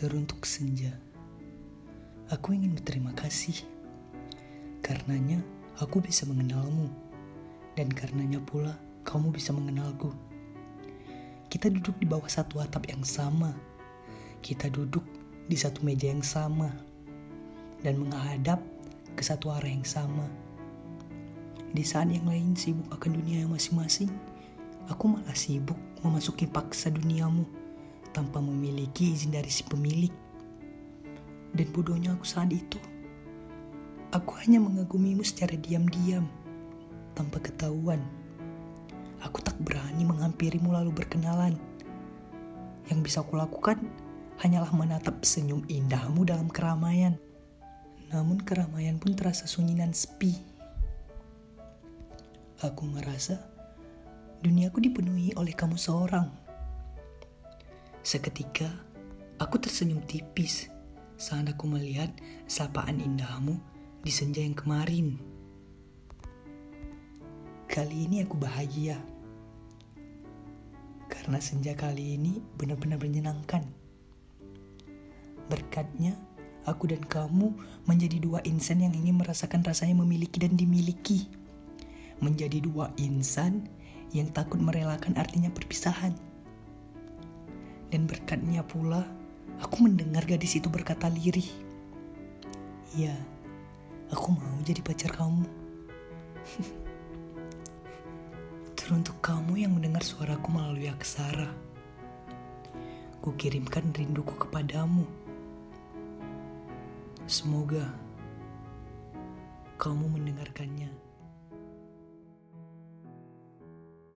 Teruntuk senja, aku ingin berterima kasih. Karenanya, aku bisa mengenalmu. Dan karenanya pula, kamu bisa mengenalku. Kita duduk di bawah satu atap yang sama. Kita duduk di satu meja yang sama. Dan menghadap ke satu arah yang sama. Di saat yang lain sibuk akan dunia yang masing-masing, aku malah sibuk memasuki paksa duniamu tanpa memiliki izin dari si pemilik. Dan bodohnya aku saat itu. Aku hanya mengagumimu secara diam-diam, tanpa ketahuan. Aku tak berani menghampirimu lalu berkenalan. Yang bisa aku lakukan hanyalah menatap senyum indahmu dalam keramaian. Namun keramaian pun terasa sunyi dan sepi. Aku merasa duniaku dipenuhi oleh kamu seorang. Seketika, aku tersenyum tipis saat aku melihat sapaan indahmu di senja yang kemarin. Kali ini aku bahagia. Karena senja kali ini benar-benar menyenangkan. Berkatnya, aku dan kamu menjadi dua insan yang ingin merasakan rasanya memiliki dan dimiliki. Menjadi dua insan yang takut merelakan artinya perpisahan. Dan berkatnya pula, aku mendengar gadis itu berkata lirih. Iya, aku mau jadi pacar kamu. Teruntuk kamu yang mendengar suaraku melalui aksara. Kukirimkan rinduku kepadamu. Semoga kamu mendengarkannya.